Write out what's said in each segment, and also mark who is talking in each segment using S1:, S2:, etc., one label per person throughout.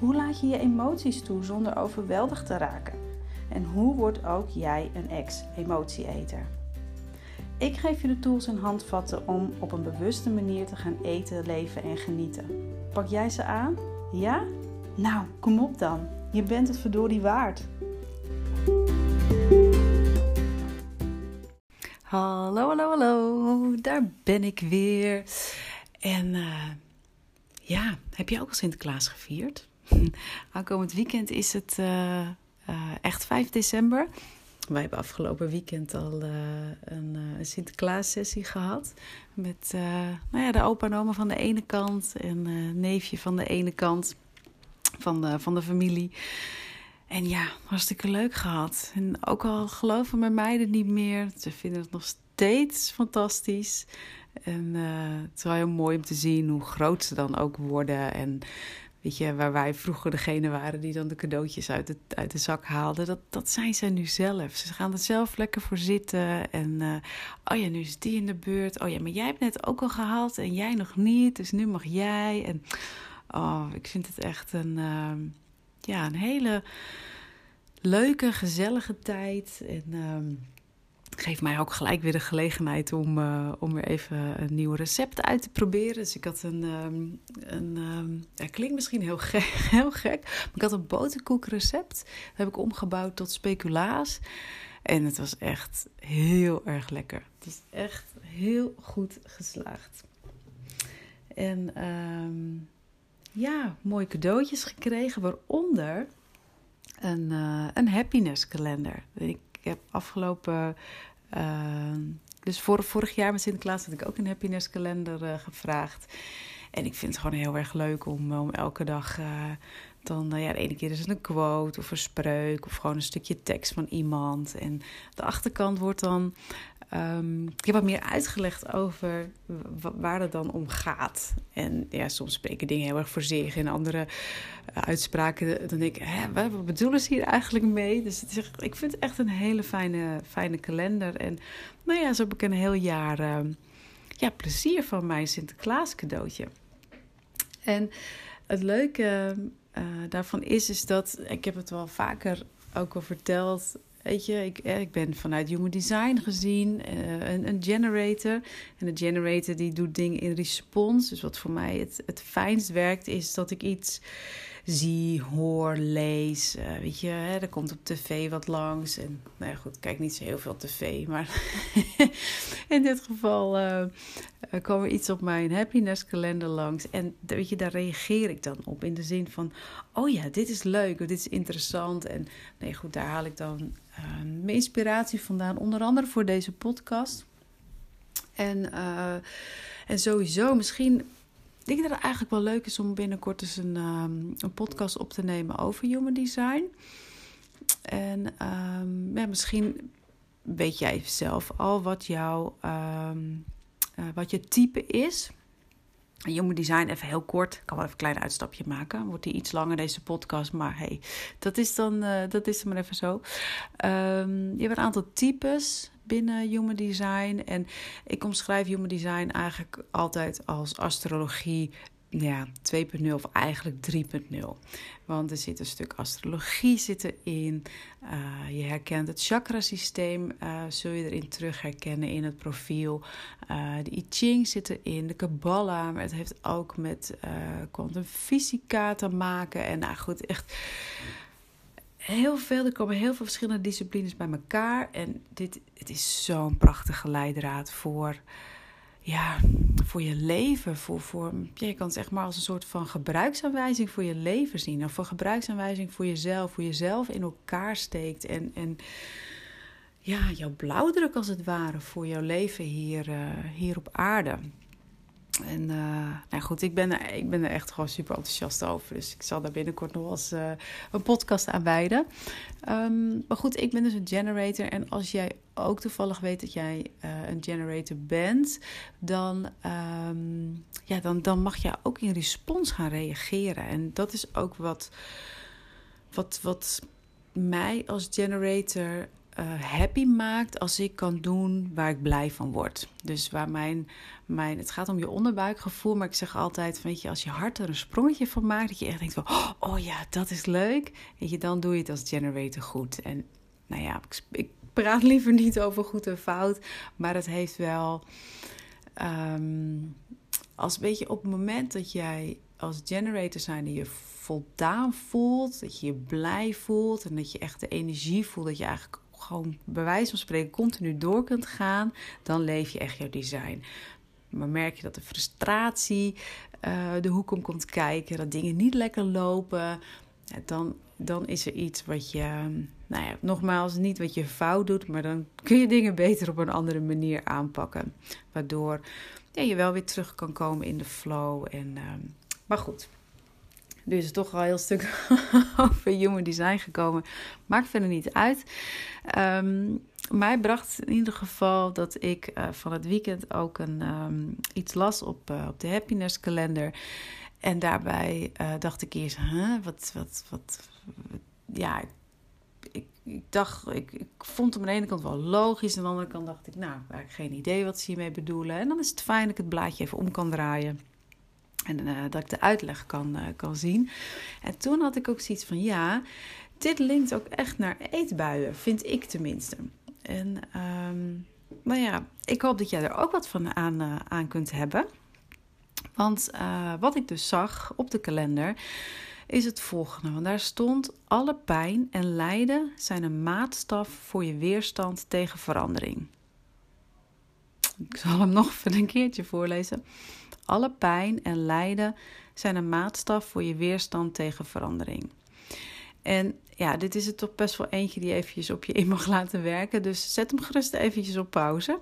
S1: Hoe laat je je emoties toe zonder overweldigd te raken? En hoe wordt ook jij een ex-emotieeter? Ik geef je de tools en handvatten om op een bewuste manier te gaan eten, leven en genieten. Pak jij ze aan? Ja? Nou, kom op dan. Je bent het verdorie waard. Hallo, hallo, hallo. Daar ben ik weer. En uh, ja, heb je ook al Sinterklaas gevierd? Aankomend weekend is het uh, uh, echt 5 december. Wij hebben afgelopen weekend al een, een Sinterklaas-sessie gehad. Met nou ja, de opa en oma van de ene kant en neefje van de ene kant van de, van de familie. En ja, hartstikke leuk gehad. En ook al geloven mijn meiden niet meer, ze vinden het nog steeds fantastisch. En uh, het is wel heel mooi om te zien hoe groot ze dan ook worden. En weet je, waar wij vroeger degene waren die dan de cadeautjes uit de, uit de zak haalden, dat, dat zijn ze nu zelf. Ze gaan er zelf lekker voor zitten. En uh, oh ja, nu is die in de beurt. Oh ja, maar jij hebt net ook al gehaald en jij nog niet, dus nu mag jij. En oh, ik vind het echt een, uh, ja, een hele leuke, gezellige tijd. En. Uh, geeft mij ook gelijk weer de gelegenheid om, uh, om weer even een nieuw recept uit te proberen. Dus ik had een, um, een um, klinkt misschien heel gek, heel gek, maar ik had een boterkoekrecept. Dat heb ik omgebouwd tot speculaas. En het was echt heel erg lekker. Het is echt heel goed geslaagd. En um, ja, mooie cadeautjes gekregen, waaronder een, uh, een happiness kalender. Ik heb afgelopen. Uh, dus vor, vorig jaar met Sinterklaas had ik ook een happiness kalender uh, gevraagd. En ik vind het gewoon heel erg leuk om, om elke dag. Dan, ja, de ene keer is het een quote of een spreuk of gewoon een stukje tekst van iemand. En de achterkant wordt dan Um, ik heb wat meer uitgelegd over waar het dan om gaat. En ja, soms spreken dingen heel erg voor zich. En andere uh, uitspraken, dan denk ik, hè, wat bedoelen ze hier eigenlijk mee? Dus ik vind het echt een hele fijne, fijne kalender. En nou ja, zo heb ik een heel jaar uh, ja, plezier van mijn Sinterklaas cadeautje. En het leuke uh, daarvan is, is dat, ik heb het wel vaker ook al verteld Weet je, ik, eh, ben vanuit Human Design gezien uh, een, een, generator. En de generator die doet dingen in respons. Dus wat voor mij het, het fijnst werkt, is dat ik iets zie, hoor, lees. Uh, weet je, hè, er komt op tv wat langs. En nou ja, goed, ik kijk niet zo heel veel tv. Maar in dit geval uh, kwam er iets op mijn happiness kalender langs. En weet je, daar reageer ik dan op. In de zin van, oh ja, dit is leuk. Of dit is interessant. En nee, goed, daar haal ik dan uh, mijn inspiratie vandaan. Onder andere voor deze podcast. En, en sowieso, misschien ik denk dat het eigenlijk wel leuk is om binnenkort eens een, um, een podcast op te nemen over human design. En um, ja, misschien weet jij zelf al wat jouw um, uh, wat je type is. Human design, even heel kort. Ik kan wel even een klein uitstapje maken. Wordt die iets langer, deze podcast. Maar hey, dat is dan, uh, dat is dan maar even zo. Je hebt een aantal types binnen Human Design. En ik omschrijf Human Design eigenlijk altijd als astrologie ja, 2.0 of eigenlijk 3.0. Want er zit een stuk astrologie zit erin. Uh, je herkent het chakrasysteem, uh, zul je erin terug herkennen in het profiel. Uh, de I Ching zit erin, de Kabbalah. Maar het heeft ook met kwantumfysica te maken. En nou goed, echt heel veel. Er komen heel veel verschillende disciplines bij elkaar. En dit het is zo'n prachtige leidraad voor, ja, voor je leven. Voor, voor, je kan het zeg maar als een soort van gebruiksaanwijzing voor je leven zien. Of voor gebruiksaanwijzing voor jezelf. Hoe je zelf in elkaar steekt. En, en ja, jouw blauwdruk als het ware voor jouw leven hier, uh, hier op aarde. En uh, nou goed, ik ben, er, ik ben er echt gewoon super enthousiast over. Dus ik zal daar binnenkort nog eens uh, een podcast aan wijden. Um, maar goed, ik ben dus een generator. En als jij ook toevallig weet dat jij uh, een generator bent, dan, um, ja, dan, dan mag je ook in respons gaan reageren. En dat is ook wat, wat, wat mij als generator uh, happy maakt als ik kan doen waar ik blij van word. Dus waar mijn, mijn, het gaat om je onderbuikgevoel, maar ik zeg altijd, weet je, als je hart er een sprongetje van maakt, dat je echt denkt van, oh ja, dat is leuk, weet je, dan doe je het als generator goed. En nou ja, ik, ik praat liever niet over goed en fout, maar het heeft wel, um, als weet je, op het moment dat jij als generator zijn je voldaan voelt, dat je je blij voelt en dat je echt de energie voelt, dat je eigenlijk gewoon bij wijze van spreken continu door kunt gaan, dan leef je echt jouw design. Maar merk je dat de frustratie uh, de hoek om komt kijken, dat dingen niet lekker lopen, dan, dan is er iets wat je, nou ja, nogmaals, niet wat je fout doet, maar dan kun je dingen beter op een andere manier aanpakken. Waardoor je wel weer terug kan komen in de flow. En, uh, maar goed, dus is toch al een heel stuk over human design gekomen. Maakt verder niet uit. Um, mij bracht in ieder geval dat ik uh, van het weekend ook een, um, iets las op, uh, op de happiness kalender. En daarbij uh, dacht ik eerst, wat, wat, wat ja, ik, ik, dacht, ik, ik vond het aan de ene kant wel logisch. En aan de andere kant dacht ik, nou, ik heb geen idee wat ze hiermee bedoelen. En dan is het fijn dat ik het blaadje even om kan draaien. En uh, dat ik de uitleg kan, uh, kan zien. En toen had ik ook zoiets van: ja, dit linkt ook echt naar eetbuien, vind ik tenminste. En um, nou ja, ik hoop dat jij er ook wat van aan, uh, aan kunt hebben. Want wat ik dus zag op de kalender is het volgende. Want daar stond: alle pijn en lijden zijn een maatstaf voor je weerstand tegen verandering. Ik zal hem nog even een keertje voorlezen. Alle pijn en lijden zijn een maatstaf voor je weerstand tegen verandering. En ja, dit is er toch best wel eentje die eventjes op je in mag laten werken. Dus zet hem gerust eventjes op pauze.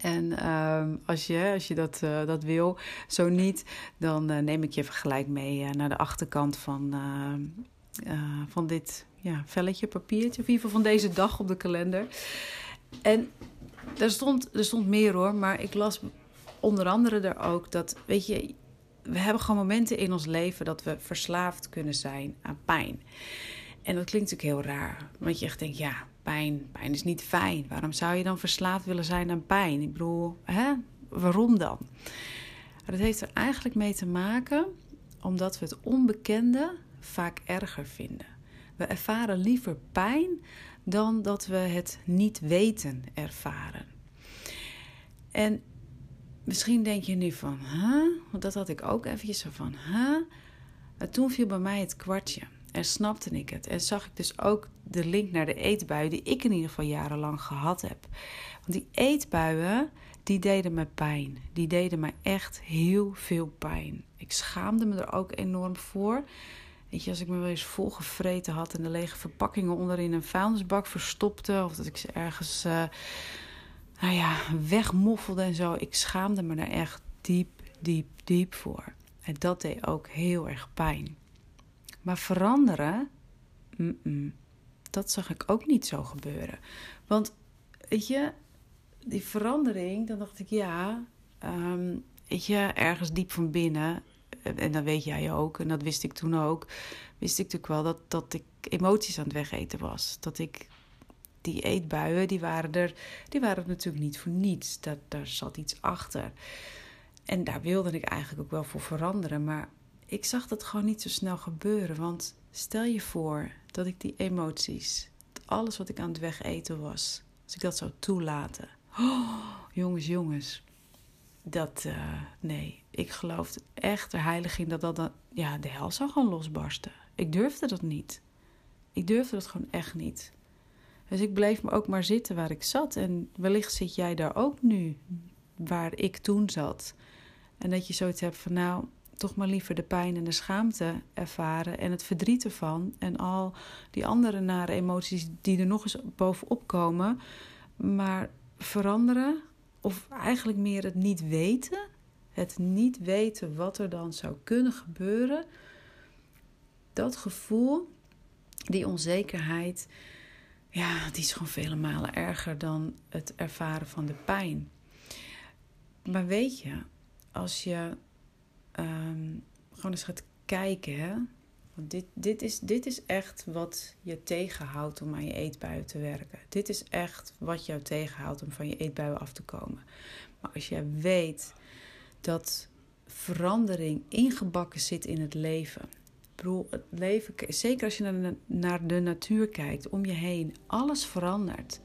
S1: En uh, als je, als je dat, uh, dat wil, zo niet, dan uh, neem ik je even gelijk mee uh, naar de achterkant van, van dit ja, velletje, papiertje. Of in ieder geval van deze dag op de kalender. En er stond, er stond meer hoor, maar ik las onder andere er ook dat, weet je, we hebben gewoon momenten in ons leven dat we verslaafd kunnen zijn aan pijn. En dat klinkt natuurlijk heel raar, want je echt denkt, ja, pijn, pijn is niet fijn. Waarom zou je dan verslaafd willen zijn aan pijn? Ik bedoel, hè? waarom dan? Dat heeft er eigenlijk mee te maken omdat we het onbekende vaak erger vinden. We ervaren liever pijn dan dat we het niet weten ervaren. En Misschien denk je nu van, huh? Want dat had ik ook eventjes zo van, huh? Maar toen viel bij mij het kwartje. En snapte ik het. En zag ik dus ook de link naar de eetbuien die ik in ieder geval jarenlang gehad heb. Want die eetbuien, die deden me pijn. Die deden me echt heel veel pijn. Ik schaamde me er ook enorm voor. Weet je, als ik me wel eens volgevreten had en de lege verpakkingen onderin een vuilnisbak verstopte. Of dat ik ze ergens... Uh, nou ja, wegmoffelde en zo. Ik schaamde me daar echt diep, diep, diep voor. En dat deed ook heel erg pijn. Maar veranderen, mm dat zag ik ook niet zo gebeuren. Want, weet je, die verandering, dan dacht ik, ja, um, weet je, ergens diep van binnen, en dat weet jij ook, en dat wist ik toen ook, wist ik natuurlijk wel dat, dat ik emoties aan het wegeten was. Dat ik die eetbuien, die waren er, die waren natuurlijk niet voor niets. Dat, daar zat iets achter. En daar wilde ik eigenlijk ook wel voor veranderen. Maar ik zag dat gewoon niet zo snel gebeuren. Want stel je voor dat ik die emoties, alles wat ik aan het wegeten was, als ik dat zou toelaten. Oh, jongens, jongens. Dat, uh, nee, ik geloofde echt de heilige dat dat dan, ja, de hel zou gaan losbarsten. Ik durfde dat niet. Ik durfde dat gewoon echt niet. Dus ik bleef me ook maar zitten waar ik zat. En wellicht zit jij daar ook nu, waar ik toen zat. En dat je zoiets hebt van, nou, toch maar liever de pijn en de schaamte ervaren en het verdriet ervan. En al die andere nare emoties die er nog eens bovenop komen. Maar veranderen, of eigenlijk meer het niet weten, Het niet weten wat er dan zou kunnen gebeuren. Dat gevoel, die onzekerheid, ja, die is gewoon vele malen erger dan het ervaren van de pijn. Maar weet je, als je ehm, gewoon eens gaat kijken, hè? Want dit, dit, is, dit is echt wat je tegenhoudt om aan je eetbuien te werken. Dit is echt wat jou tegenhoudt om van je eetbuien af te komen. Maar als jij weet dat verandering ingebakken zit in het leven. Het leven, zeker als je naar de, natuur kijkt, om je heen, alles verandert.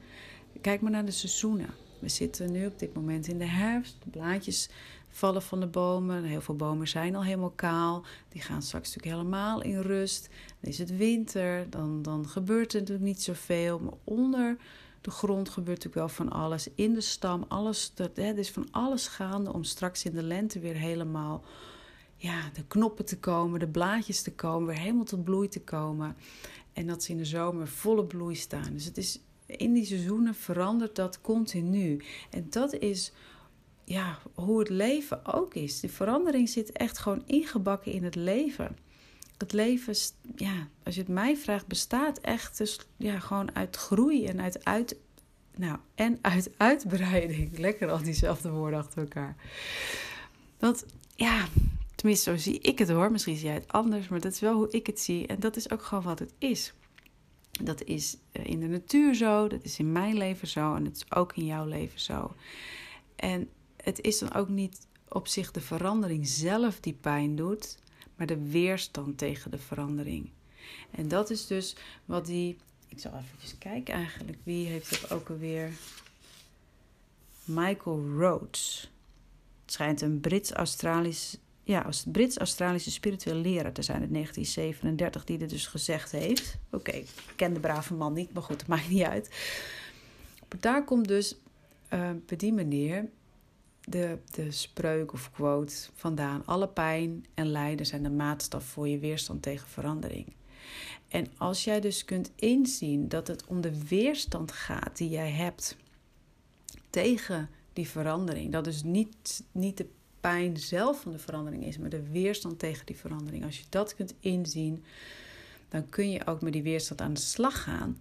S1: Kijk maar naar de seizoenen. We zitten nu op dit moment in de herfst. De blaadjes vallen van de bomen. Heel veel bomen zijn al helemaal kaal. Die gaan straks natuurlijk helemaal in rust. Dan is het winter. Dan, dan gebeurt er natuurlijk niet zoveel. Maar onder de grond gebeurt natuurlijk wel van alles. In de stam, alles. Er is van alles gaande om straks in de lente weer helemaal ja, de knoppen te komen, de blaadjes te komen, weer helemaal tot bloei te komen. En dat ze in de zomer volle bloei staan. Dus het is in die seizoenen verandert dat continu. En dat is ja, hoe het leven ook is. Die verandering zit echt gewoon ingebakken in het leven. Het leven, ja, als je het mij vraagt, bestaat echt dus, ja, gewoon uit groei en uit, uit, nou, en uit uitbreiding. Lekker al diezelfde woorden achter elkaar. Dat, ja, tenminste zo zie ik het hoor. Misschien zie jij het anders, maar dat is wel hoe ik het zie. En dat is ook gewoon wat het is. Dat is eh, in de natuur zo, dat is in mijn leven zo en het is ook in jouw leven zo. En het is dan ook niet op zich de verandering zelf die pijn doet, maar de weerstand tegen de verandering. En dat is dus wat die. Ik zal even kijken eigenlijk. Wie heeft het ook alweer? Michael Rhodes. Het schijnt een Brits-Australisch ja, als Brits-Australische spirituele leraar te zijn in 1937 die dit dus gezegd heeft. Oké, ik ken de brave man niet, maar goed, het maakt niet uit. Maar daar komt dus uh, bij die manier de, de spreuk of quote vandaan. Alle pijn en lijden zijn de maatstaf voor je weerstand tegen verandering. En als jij dus kunt inzien dat het om de weerstand gaat die jij hebt tegen die verandering, dat is niet, niet de pijn zelf van de verandering is, maar de weerstand tegen die verandering. Als je dat kunt inzien, dan kun je ook met die weerstand aan de slag gaan.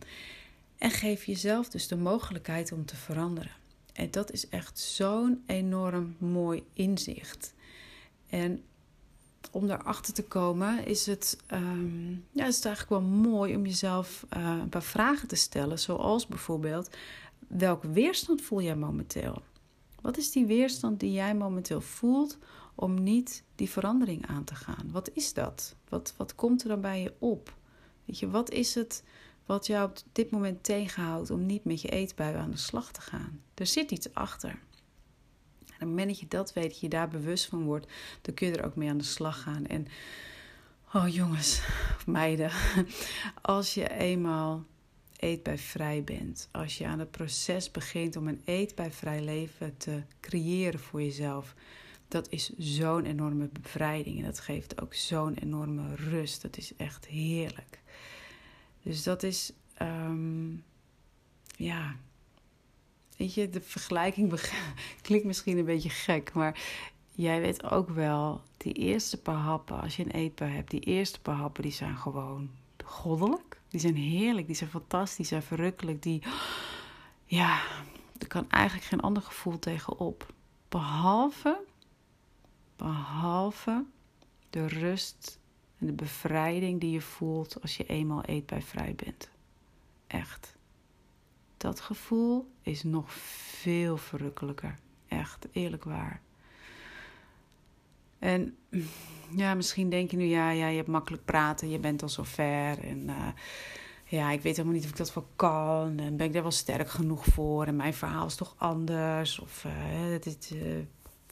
S1: En geef jezelf dus de mogelijkheid om te veranderen. En dat is echt zo'n enorm mooi inzicht. En om daarachter te komen is het, um, ja, is eigenlijk wel mooi om jezelf uh, een paar vragen te stellen. Zoals bijvoorbeeld, welke weerstand voel jij momenteel? Wat is die weerstand die jij momenteel voelt om niet die verandering aan te gaan? Wat is dat? Wat, wat komt er dan bij je op? Weet je, wat is het wat jou op dit moment tegenhoudt om niet met je eetbui aan de slag te gaan? Er zit iets achter. En op het moment dat je dat weet, dat je daar bewust van wordt, dan kun je er ook mee aan de slag gaan. En, oh jongens, meiden, als je eenmaal eetbijvrij bent. Als je aan het proces begint om een eetbijvrij leven te creëren voor jezelf. Dat is zo'n enorme bevrijding en dat geeft ook zo'n enorme rust. Dat is echt heerlijk. Dus dat is, um, ja, weet je, de vergelijking klinkt misschien een beetje gek, maar jij weet ook wel, die eerste paar happen, als je een eetbui hebt, die eerste paar happen, die zijn gewoon goddelijk. Die zijn heerlijk, die zijn fantastisch, die zijn verrukkelijk. Die, ja, er kan eigenlijk geen ander gevoel tegenop. Behalve, behalve de rust en de bevrijding die je voelt als je eenmaal eetbijvrij bent. Echt. Dat gevoel is nog veel verrukkelijker. Echt, eerlijk waar. En ja, misschien denk je nu, ja, ja, je hebt makkelijk praten, je bent al zo ver. En uh, ja, ik weet helemaal niet of ik dat wel kan. En ben ik daar wel sterk genoeg voor? En mijn verhaal is toch anders? Of uh, dit, uh,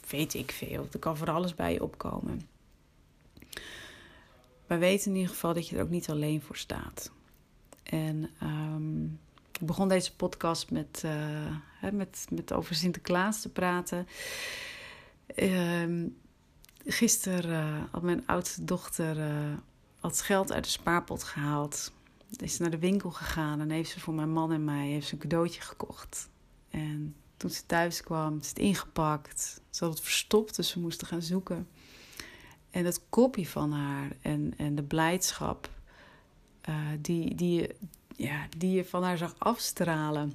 S1: weet ik veel. Er kan voor alles bij je opkomen. Maar weet in ieder geval dat je er ook niet alleen voor staat. En um, ik begon deze podcast met, met, met over Sinterklaas te praten. Um, Gisteren uh, had mijn oudste dochter uh, wat geld uit de spaarpot gehaald. Is naar de winkel gegaan en heeft ze voor mijn man en mij heeft ze een cadeautje gekocht. En toen ze thuis kwam, is het ingepakt. Ze had het verstopt, dus we moesten gaan zoeken. En het kopje van haar en, en de blijdschap uh, die, die, ja, die je van haar zag afstralen.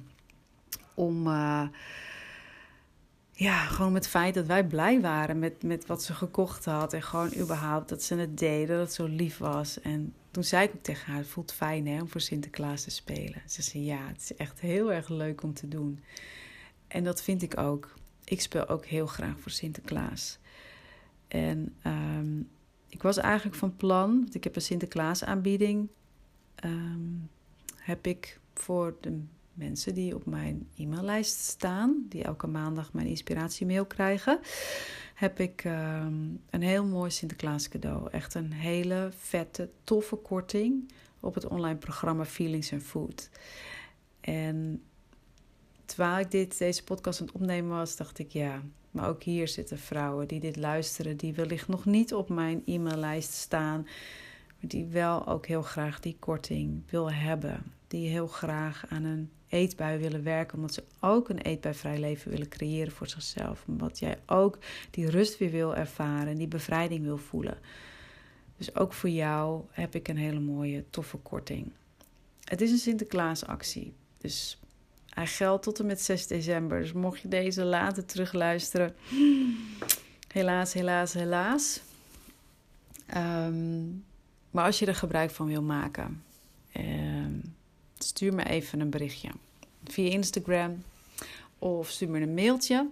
S1: Om, ja, gewoon met het feit dat wij blij waren met, met wat ze gekocht had. En gewoon überhaupt dat ze het deden, dat het zo lief was. En toen zei ik ook tegen haar, het voelt fijn hè, om voor Sinterklaas te spelen. Ze zei, ja, het is echt heel erg leuk om te doen. En dat vind ik ook. Ik speel ook heel graag voor Sinterklaas. En um, ik was eigenlijk van plan, want ik heb een Sinterklaas aanbieding. Um, heb ik voor de mensen die op mijn e-maillijst staan, die elke maandag mijn inspiratiemail krijgen, heb ik um, een heel mooi Sinterklaas cadeau. Echt een hele vette, toffe korting op het online programma Feelings and Food. En terwijl ik dit, deze podcast aan het opnemen was, dacht ik ja. Maar ook hier zitten vrouwen die dit luisteren, die wellicht nog niet op mijn e-maillijst staan, maar die wel ook heel graag die korting wil hebben. Die heel graag aan een eetbui willen werken, omdat ze ook een eetbuivrij leven willen creëren voor zichzelf. Omdat jij ook die rust weer wil ervaren en die bevrijding wil voelen. Dus ook voor jou heb ik een hele mooie, toffe korting. Het is een Sinterklaasactie. Dus hij geldt tot en met 6 december. Dus mocht je deze later terugluisteren. Helaas, helaas, helaas. Um, maar als je er gebruik van wil maken, um, stuur me even een berichtje. Via Instagram of stuur me een mailtje.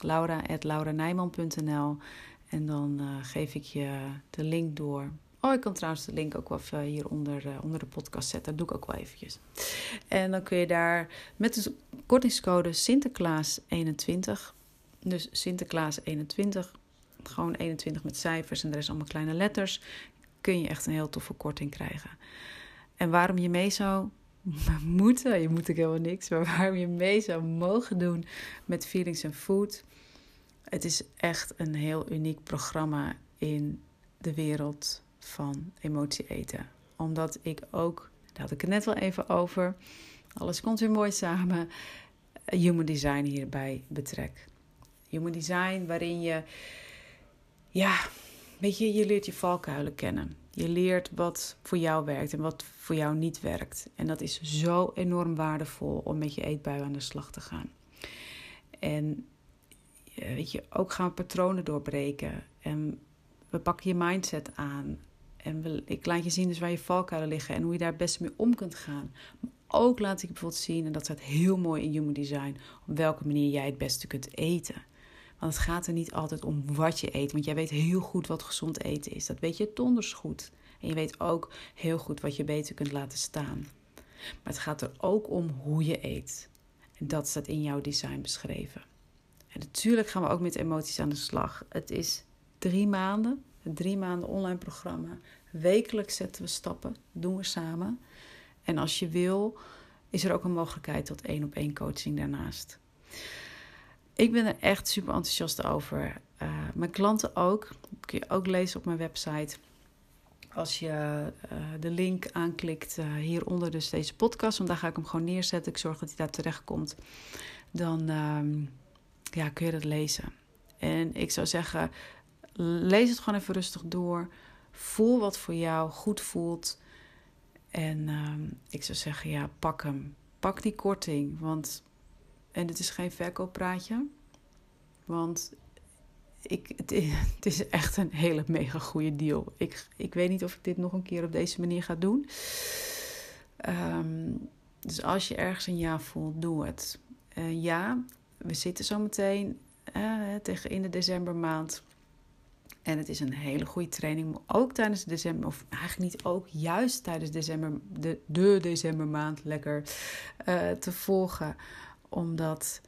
S1: laura.lauranijman.nl En dan uh, geef ik je de link door Oh, ik kan trouwens de link ook wel even hieronder uh, onder de podcast zetten. Dat doe ik ook wel eventjes. En dan kun je daar met de kortingscode Sinterklaas21. Dus Sinterklaas21. Gewoon 21 met cijfers en er is allemaal kleine letters. Kun je echt een heel toffe korting krijgen. En waarom je mee zou moeten, je moet ook helemaal niks, maar waarom je mee zou mogen doen met Feelings and Food. Het is echt een heel uniek programma in de wereld van emotie eten. Omdat ik ook, daar had ik het net wel even over, alles komt weer mooi samen, human design hierbij betrek. Human design waarin je, ja, weet je, je leert je valkuilen kennen. Je leert wat voor jou werkt en wat voor jou niet werkt. En dat is zo enorm waardevol om met je eetbui aan de slag te gaan. En weet je, ook gaan patronen doorbreken. En we pakken je mindset aan. En ik laat je zien dus waar je valkuilen liggen en hoe je daar best mee om kunt gaan. Maar ook laat ik bijvoorbeeld zien, en dat staat heel mooi in Human Design, op welke manier jij het beste kunt eten. Want het gaat er niet altijd om wat je eet. Want jij weet heel goed wat gezond eten is. Dat weet je donders goed. En je weet ook heel goed wat je beter kunt laten staan. Maar het gaat er ook om hoe je eet. En dat staat in jouw design beschreven. En natuurlijk gaan we ook met emoties aan de slag. Het is drie maanden een drie maanden online programma. Wekelijks zetten we stappen, doen we samen. En als je wil, is er ook een mogelijkheid tot één op één coaching daarnaast. Ik ben er echt super enthousiast over. Uh, mijn klanten ook. Dat kun je ook lezen op mijn website. Als je uh, de link aanklikt uh, hieronder, dus deze podcast, want ga ik hem gewoon neerzetten. Ik zorg dat hij daar terecht komt. Dan ehm, ja, kun je dat lezen. En ik zou zeggen, lees het gewoon even rustig door. Voel wat voor jou goed voelt. En uh, ik zou zeggen, ja, pak hem. Pak die korting. Want, en het is geen verkooppraatje. Want ik, het, is, echt een hele mega goede deal. Ik, ik weet niet of ik dit nog een keer op deze manier ga doen. Um, dus als je ergens een ja voelt, doe het. Uh, ja, we zitten zo meteen uh, tegen in de decembermaand. En het is een hele goede training, ook tijdens december, of eigenlijk niet ook, juist tijdens december, de, de decembermaand lekker uh, te volgen. Omdat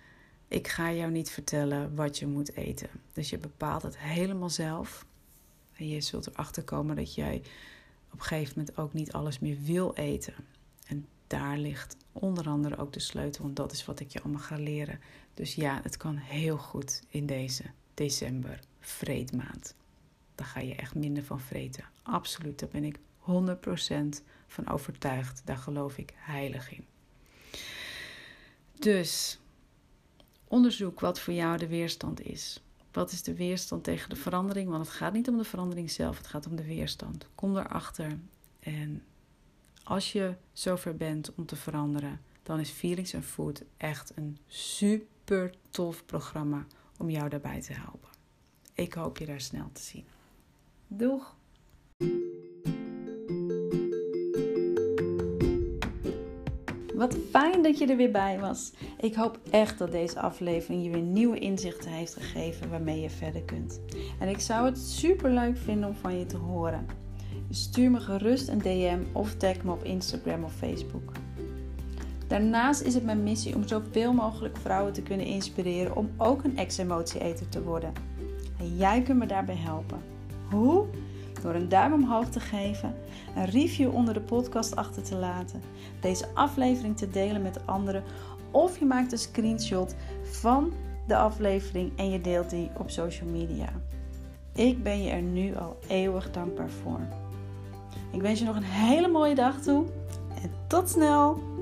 S1: ik ga jou niet vertellen wat je moet eten. Dus je bepaalt het helemaal zelf. En je zult erachter komen dat jij op een gegeven moment ook niet alles meer wil eten. En daar ligt onder andere ook de sleutel, want dat is wat ik je allemaal ga leren. Dus ja, het kan heel goed in deze december vreedmaand. Daar ga je echt minder van vreten. Absoluut, daar ben ik 100% van overtuigd. Daar geloof ik heilig in. Dus onderzoek wat voor jou de weerstand is. Wat is de weerstand tegen de verandering? Want het gaat niet om de verandering zelf, het gaat om de weerstand. Kom erachter. En als je zover bent om te veranderen, dan is Feelings and Food echt een super tof programma om jou daarbij te helpen. Ik hoop je daar snel te zien. Doeg! Wat fijn dat je er weer bij was. Ik hoop echt dat deze aflevering je weer nieuwe inzichten heeft gegeven waarmee je verder kunt. En ik zou het super leuk vinden om van je te horen. stuur me gerust een DM of tag me op Instagram of Facebook. Daarnaast is het mijn missie om zoveel mogelijk vrouwen te kunnen inspireren om ook een ex-emotie-eter te worden. En jij kunt me daarbij helpen. Hoe? Door een duim omhoog te geven, een review onder de podcast achter te laten, deze aflevering te delen met anderen of je maakt een screenshot van de aflevering en je deelt die op social media. Ik ben je er nu al eeuwig dankbaar voor. Ik wens je nog een hele mooie dag toe en tot snel!